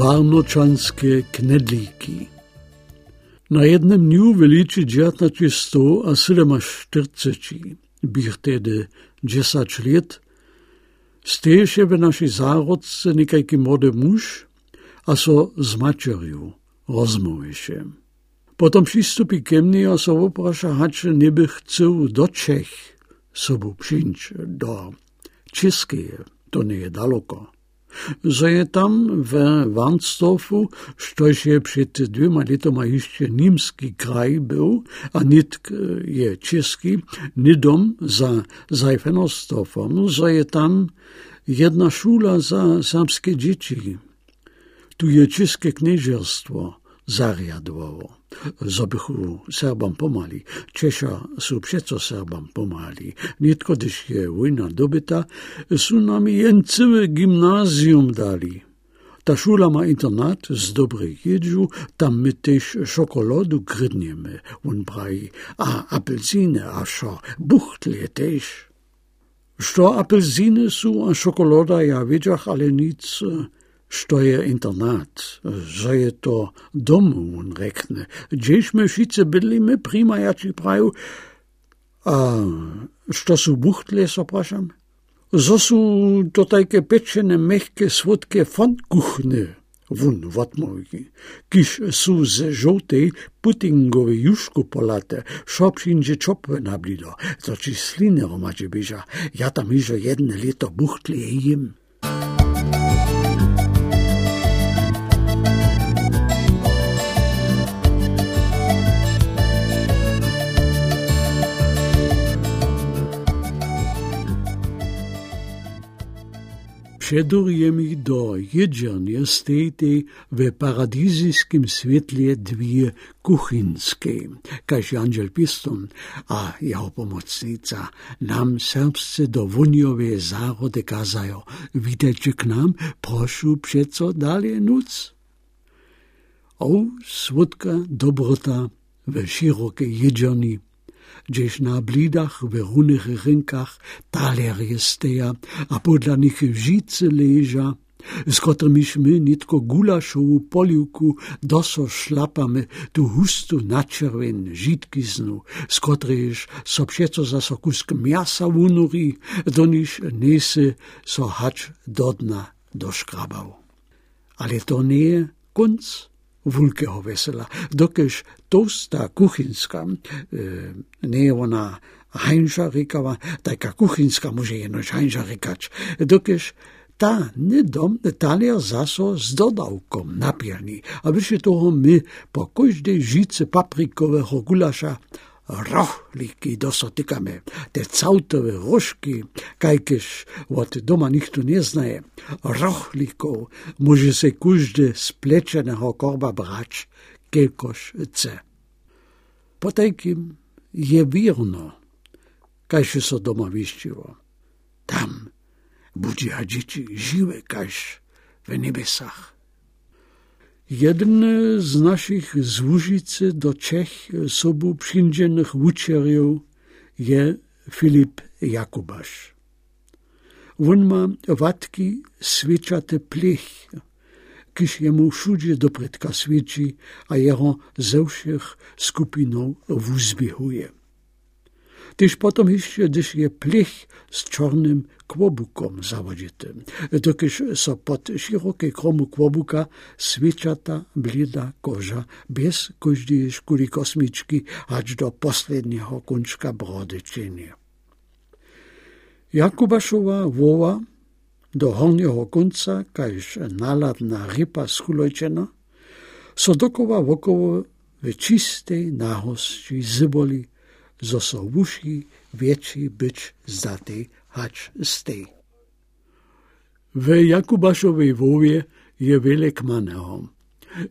Varnočanske knedlíky. Na jednym dniu veliči 1947 bych tedy 10 let, steje v naši zárodce nekajki młody muž a so z mačerju rozmluviše. Potom přistupí ke mne a so opraša, hače neby chcel do Čech sobu přinč do České, to nie je daleko że je tam w Warnsdorfu, štož przed dvěma letoma ještě nímský kraj był, a nitk je český, nidom za Seifenersdorfom, że je tam jedna šula za serbskie dzieci. Tu je české knieżerstwo zariadowało. Zobychu Serbam pomali. Češa su přeco Serbam pomali. Nitko, když je vojna dobyta, su nam jen celé gymnázium dali. Ta šula ma internat z dobrych jedžu, tam my tež šokolodu grdniemy, on braj, a apelsine, a šo, buchtle tež. Što apelsine su, a šokoloda ja wiedziach, ale nic, što je internat, że je to dom on rekne. Gdzieśmy wszyscy byli my prima jaci praju, a što su buchtle, zapraszam? Zo su to tajke pečene, mehke, słodkie fondkuchny, wun, wat mogi, kiż su z żółtej putingowe juszku polate, szopšinže čopve nablido, to či sline romače biža, ja tam ižo jedne leto buchtle jem. Šedurjemi do jedžanja stejte v paradizijskim svetlje dvije kuhinske, kaže Anđel Piston, a jeho pomocnica nam srpsce do vunjove zarode kazajo, videče k nam, prošu přeco dalje nuc. O, svodka dobrota v široke jedžani gdzieś na blidach, w runych rynkach talerje steja, a podlanych wzice leża, z którymiśmy nitko gulaszową poliwku doso szlapamy tu hustu naczerwen żitkiznu, z któryż so przeco za so miasa unuri, do niż nese so hacz do dna doszkrabał. Ale to nie kunc wulkeho vesela, dokež tosta kuchinska, e, nie ona hańża rykała, taka kuchinska może jenoś hańża rykać, dokež ta nedom talier zaso z dodawką napierni, aby się toho my po każdej žice paprikowego gulasza rohliki dosotikami, te cautove roški, kajkeš od doma nihto ne znaje, rohlikov može se kužde splečenega korba brač, kelkoš ce. Potajkim je virno, kaj še so domoviščivo. Tam budi hadžiči žive kajš v nebesah. Jeden z naszych z Łużycy do Czech sobu przyjętych uczeriów je Filip Jakubasz. On ma watki świeczate plech, kiż jemu wszędzie do predka świeci, a jeho ze všech skupiną wuzbiehuje. Tyż potom gdyż je plech z czarnym kłobukom zawodzitym. Dokiż so pod szerokie kromu kłobuka swieczata blida koża, bez każdej szkuli kosmiczki, aż do posledniego kończka brody czyni. Jakubaszowa woła do horniego końca, każ naladna rypa schulojczena, so dokoła wokoło w czystej nahości zyboli, zo so wuši větší byč zdatý hač stej. V Jakubašovej vově je velik maného,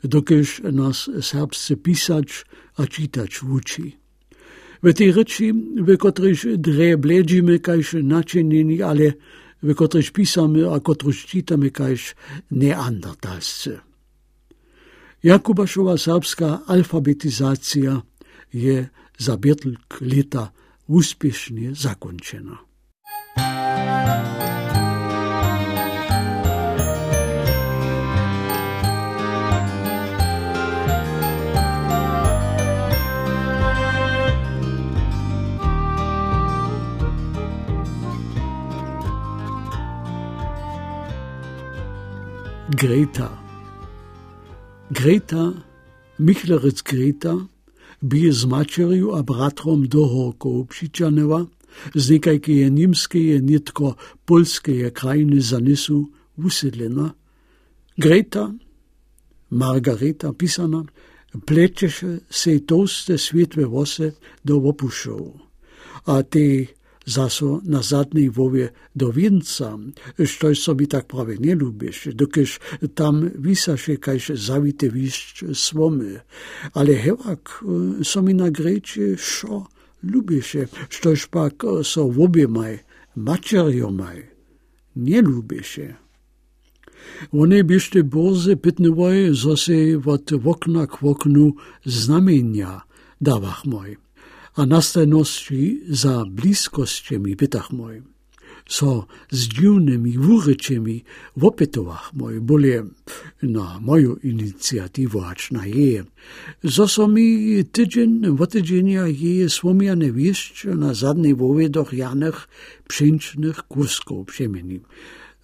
dokež nás serbsce písač a čítač učí. V tej reči, v kotrež dre bledžíme kajž načenjeni, ale v kotrež písame a kotrež čítame kajž neandertalsce. Jakubašova serbská alfabetizácia je za Betlk leta uspješni zakončena. Greta. Greta, Michleritzgreta Bizmačerju, a bratrom Doho Koupšičaneva, z nekaj je nimskeje nitko polskeje krajine zanesu usedljena, Greta, Margareta pisana, plečeše se toste svetve vose, da opušal. A te zaso na zadnej wowie do Więca, štož so mi tak prawie nie lubisz, dokiż tam wisaše kajże zawite wiszcz słomy, ale hewak so mi na grecie szo lubiše, štož pak so wobiemaj, mačerjomaj, nie lubiše. One biešte boze pitnevoj, zo se vod okna k oknu znamenia dawach moj a nastajności za bliskościami bytach moim. So z dziwnymi wuryczami w opytowach moich boli na moją inicjatywę acz na je. Zo so mi tydzień w tydzienia je słomiane wieść na zadnej wowie do janych przyńcznych kursków przemienił.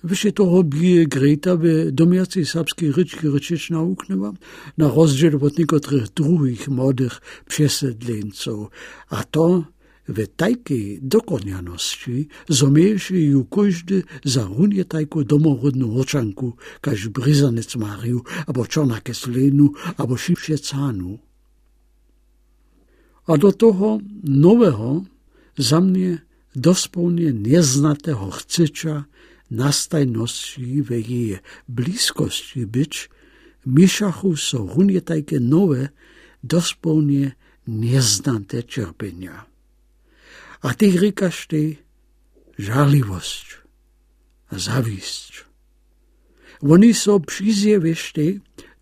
Wyście toho bije Greta w domiacej sabskiej ryczki ryczyć nauknęła, na rozdziel od niektórych drugich młodych przesiedleńców, a to w tajkiej dokonjaności zomieje ju każdy za runie tajku domorodną oczanku, każ bryzanec Mariu, albo czona keslenu, albo szybsiecanu. A do toho nowego za mnie dospełnie nieznatego chcycza nastajnosti vegi bliskosti być, miszachu so hunietejke nowe, dospełnie nieznante cierpienia. A ty rykasz ty żaliwość, zawiść. Oni są przyzjewieszte,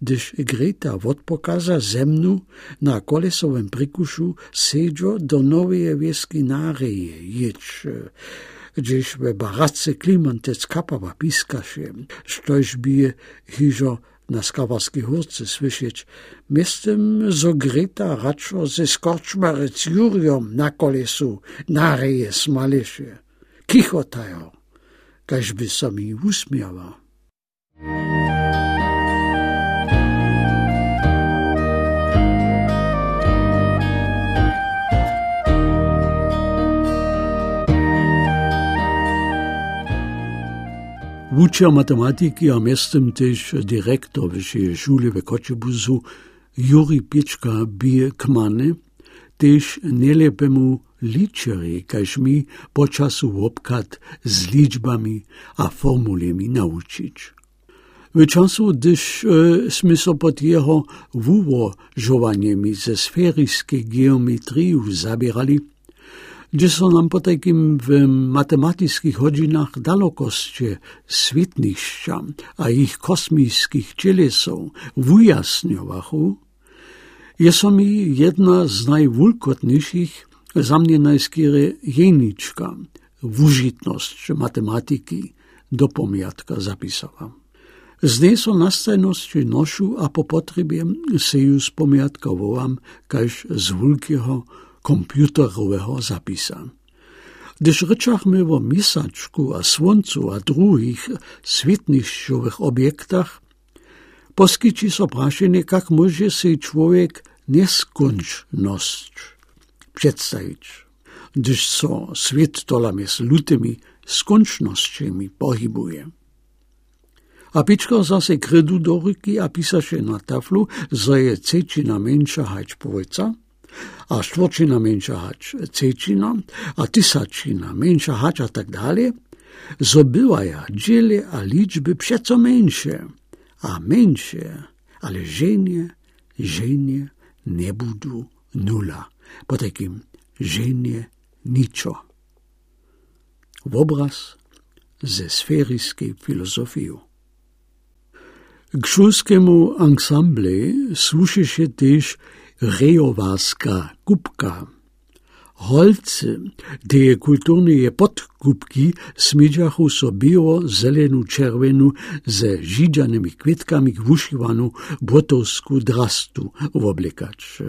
gdyż Greta odpokaza zemnu na kolesowym prikuszu siedzo do nowej wieski nareje, jecz gdzieś w barace klimantec kapała piska się, sztoś bije hiżo na skawarskiej hórce słyszeć. Miestem zogrita raczo ze skorczmarec Juriom na kolesu nareje smalesze. Kichotają, każ by sami usmiała. Wuča matematiki a miestem też dyrektor wyższej szule w Koczebuzu Juri Pieczka bije kmany, też nielepemu liczeri, każ mi po czasu obkat z liczbami a formulami nauczyć. W czasu, gdyż e, sme so pod jeho wułożowaniami ze sferyjskiej geometrii zabierali, kde sa nám potajkým v matematických hodinách dalokoste svitnišťa a ich kosmijských čelesov vyjasňovachu, je mi jedna z najvulkotnejších za mne najskýre jenička, vúžitnosť matematiky, do pomiatka zapisala. Z nej som nošu a po potrebie se ju z pomiatka kaž z vulkého komputerového zapisa. Gdyż ryczachmy o misaczku, a słońcu, a drugich świetniejszowych obiektach, poskici so praszenie, jak może się człowiek nieskończność przedstawić. Gdyż so świat tolami z lutymi skończnościami pohybuje. A pičko zase kredu do ruky a písaše na taflu, že je cečina menša hajč poveca, a Štvočina menša hač, Cečina, a Tisačina menša hača tak dalje, zobivaja dželje a ličbe pšeco menše, a menše, ale ženje, ženje ne budu nula, potekim ženje ničo. V obraz ze sferijske filozofijo. K šolskemu ansambleju sluši še tež Rejovarska kupka. Holce, te kulturnije podkupki smiđahu so bio zelenu červenu ze žiđanimi kvetkami gvušivanu botovsku drastu v oblekač.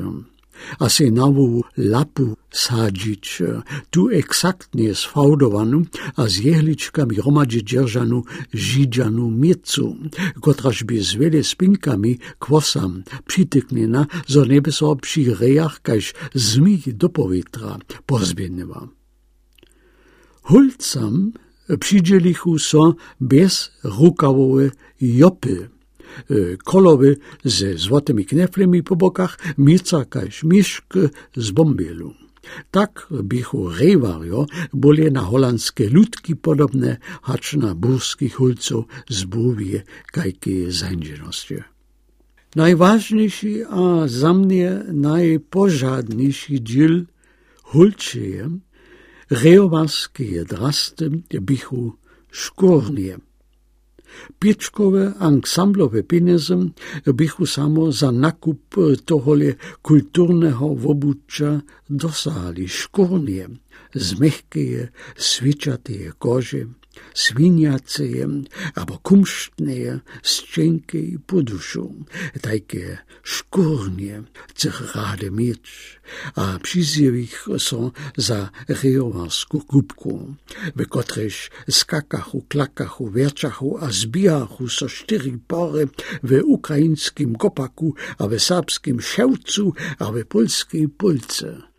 Se novu lapu sadzić, tu eksaktnie sfałdowanu, a z jehliczkami gromadzi dzierżanu żydzianu miecu, kotraż by z wiele spinkami kwosam przytyknena, zo nebe so przy rejach kaž zmi do powietra pozbienywa. Hulcam przydzielichu so bez rukawowe jopy, kolowy ze złotymi kneflemi po bokach, mica kaž miszk z bombielu. Tak bichu rewario boli na holandskie ludki podobne, hacz na burskich hulców z buwie kajki zańdzieności. Najważniejszy, a za mnie najpożadniejszy dziel hulczyje, reowarskie drasty bichu szkórnie. Pičkove ansamblove pinezem bihu samo za nakup eh, tohole kulturnega obuća dosali škornje, z mehkije, svičatije kože, abo kumštneje, sčenke i podušu, tajke škornie, cech rade mieč, a přizjevich so za rejovarsku kupku, ve kotrež skakachu, klakachu, verčachu a zbijachu so štyri pore ve ukrajinskim kopaku a ve serbskim ševcu a ve polskiej polce.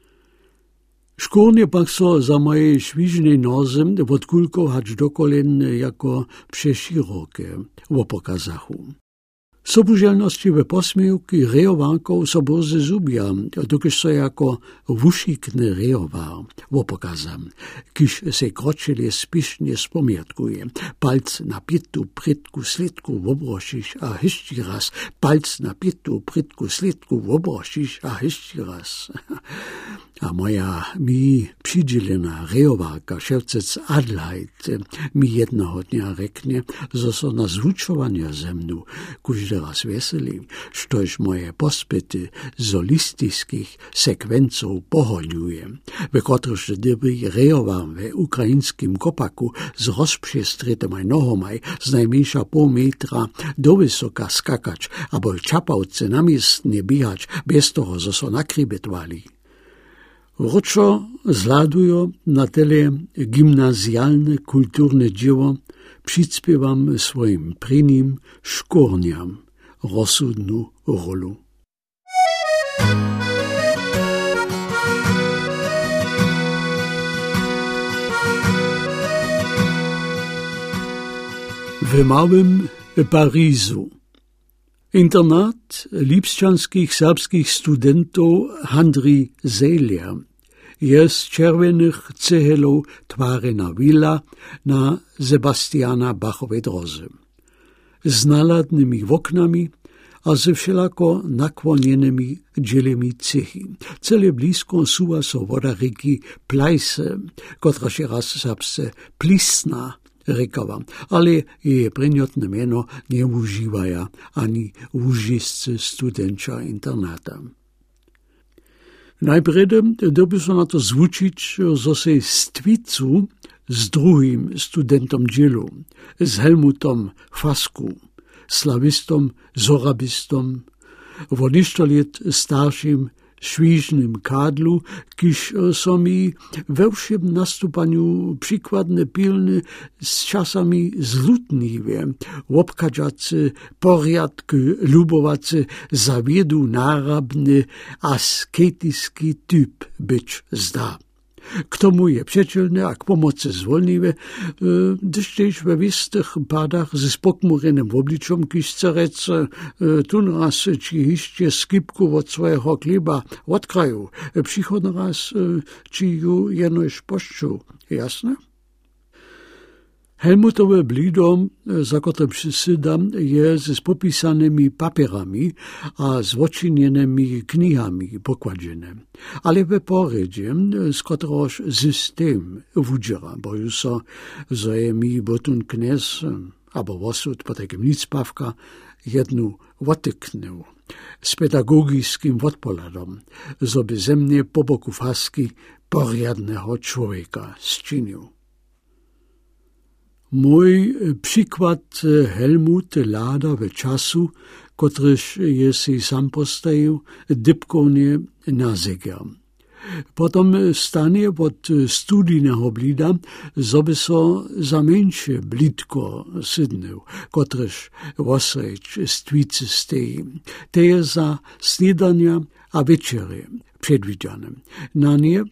Škornie pak za moje švižne noze od kulkov hač do kolen jako přeširoke opokazachu. Sobuželnosti ve posmívky rejovánkov so zubia, dokiž so jako vušikne rejová opokazam, kiž se kročelie spišne spomiatkuje. Palc na pitu, pritku, slitku obrošiš a hišti raz. Palc na pitu, pritku, slitku obrošiš a hišti raz. A moja mi přidělená rejováka, ševcec Adlajt, mi jednoho dňa rekne, zo so na zvučovania zemnu, kuž raz veseli, štož moje pospety solistických sekvencov pohoľuje, ve kotrež dyby rejovám ve ukrajinským kopaku z rozpřestrytem aj nohomaj z najmniejsza pół metra do vysoka skakač a bol čapavce bíhač bez toho, zo so nakrybetvali. Roczo zladujo na tele gimnazjalne kulturne dzieło przyśpiewam swoim prynim szkorniam rozsudną rolu. W małym Paryżu Internat lipšťanských sábských studentov Handri Zelia je z červených cehelov tvárená vila na Sebastiana Bachovej droze. S náladnými oknami a ze všelako naklonenými dželemi cechy. Celé blízko súva so voda rieky Plajse, kotraž je raz sapse Plisna рекава, але и преньот намено не уживаја, ани ужисце студенча интерната. Najprede dobiso na to zvučič zose stvicu z drugim studentom Džilu, z Helmutom Fasku, slavistom, zorabistom, voništo let staršim švížnym kádlu, kiž so mi we všem nastupaniu przykładne pilny z czasami zlutniwe, łopkadzacy, poriadky, lubowacy, zawiedu narabny, asketyski typ być zda. K tomu je přečelné a k pomoci zvolnivé, když tež ve vistých pádách ze spokmureným obličom kyšcerec tun raz či ještě skipku od svého kliba od kraju, přichod raz či ju jenož pošču, jasné? Helmutowe blido, za kotem przysydam, je z popisanymi papierami, a z oczynionymi knihami pokładzione. Ale we poredzie, z kotroż system wudziera, bo już so, że botun knes, albo wosud po takim nicpawka, jednu wotyknął z pedagogiskim odpoladom, żeby ze mnie po boku faski poriadnego człowieka zczynił. Mój eh, przykład eh, Helmut Lada w czasu, kotryż jest sam postawił, eh, dypkonie na zegar. Potom stanje pod studijnega blida zobe so za menjše blitko sednev, kot reš vosreč stvice steji, te je za snidanja, a večerje. Předviděné. Na nie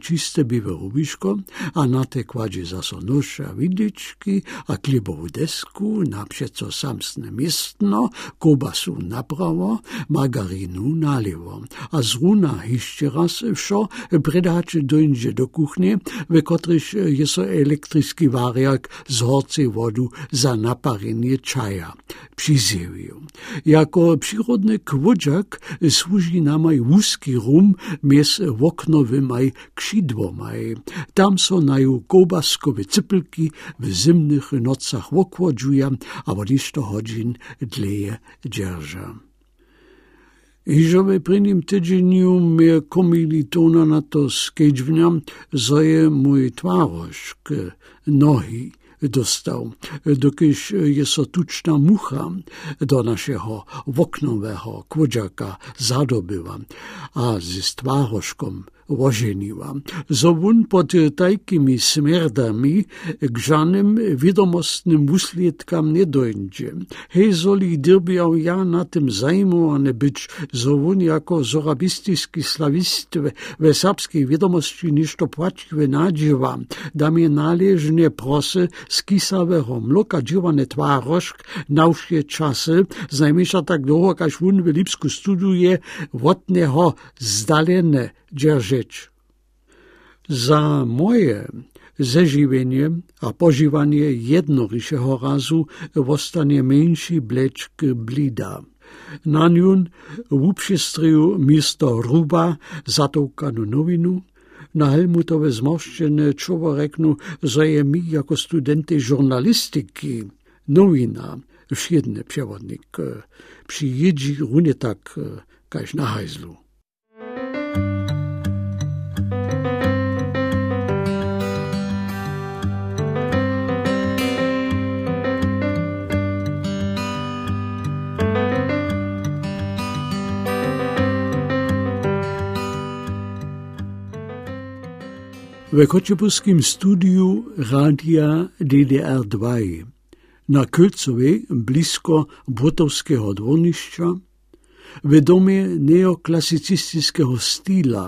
čisté bivé rubiško a na te kładzi zaso nóż a widiczki a klibową desku, naprzeczo samsne miestno, kobasu naprawo, margarinu naliwo. A z runa jeszcze raz wszo predacze dojdzie do kuchni, w kotryś jest elektryczny wariak z horcej wodu za naparenie czaja. Przyziewił. Jako przyrodny kwodziak służy nam wózki Polski rum mies woknowymaj krzidłomaj. Tam so naju kobaskowe cypelki w zimnych nocach wokłodżuja, a wodišto hodzin dleje dzierża. Iżowe przy nim tydzieniu mnie komilitona na to skedźwnia, zoje mój twarożk, nohi, dostał, dokiż jest tuczna mucha do naszego woknowego kłodziaka zadobyła, a z stwarożką ożeniła. Zowun pod takimi smerdami k żadnym wiadomostnym usledkam nie dojdzie. Hej, zoli dyrbiał ja na tym zajmowany być, zowun jako zorabistyjski slawist we serbskiej wiadomości niż to płaciwe nadziewa, da mnie należnie prosy z kisawego mloka dziwane twarożk na wsie czasy, znajmniejsza tak długo, każ wun w Lipsku studiuje, wotnego zdalene dzierżyć. Za moje zežiwienie a požívanie jednoryšeho razu vostanie menší blečk blida. Na ňun upšistriju místo ruba zatoukanú novinu, na Helmutove zmoščené čovoreknu, že je mi jako studenti žurnalistiky novina, všedne převodnik, přijedži runie tak, kaž na hajzlu. Wij Kotjepuskim studiju radija DDR2 na Kölcovi, blisko Botovskega dvorišča, v domi neoklasicistiskega stila,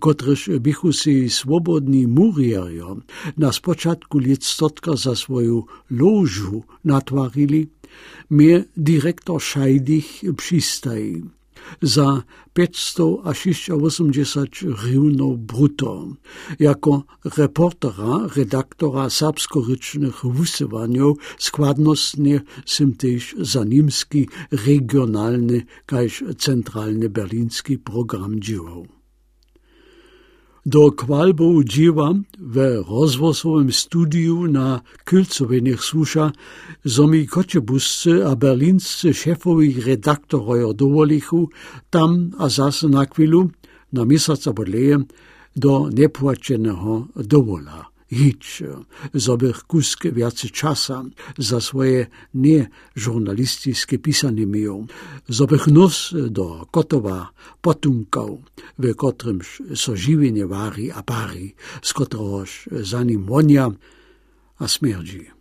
kot bihu si svobodni murirjo na spočatku ljudstotka za svoju ložu natvarili, mi je direktor Šajdih přistají. Za 500 a 680 hrywnów brutto. Jako reportera, redaktora serbskorycznych wysywaniów składnostnie sym też za niemski regionalny, każ centralny berliński program działał. Do kvalbo uživam v rozvosovem studiu na Kylcovinech sluša, zo kočebusce a berlince šefovih redaktorojo dovolichu, tam a zase na kvilu, na misac a do neplačenega dovola. Hić, zobych kusk więcej czasa za swoje nieżurnalistyczne pisanie miał, zobych nos do kotowa potunkał, w kotrym so żywienie wari a pari, z któregoż za wonia a śmierdzi.